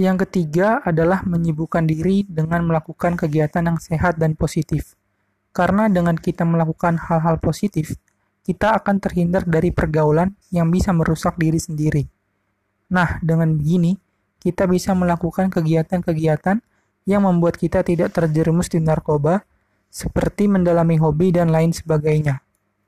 Yang ketiga adalah menyibukkan diri dengan melakukan kegiatan yang sehat dan positif. Karena dengan kita melakukan hal-hal positif, kita akan terhindar dari pergaulan yang bisa merusak diri sendiri. Nah, dengan begini, kita bisa melakukan kegiatan-kegiatan yang membuat kita tidak terjerumus di narkoba, seperti mendalami hobi dan lain sebagainya.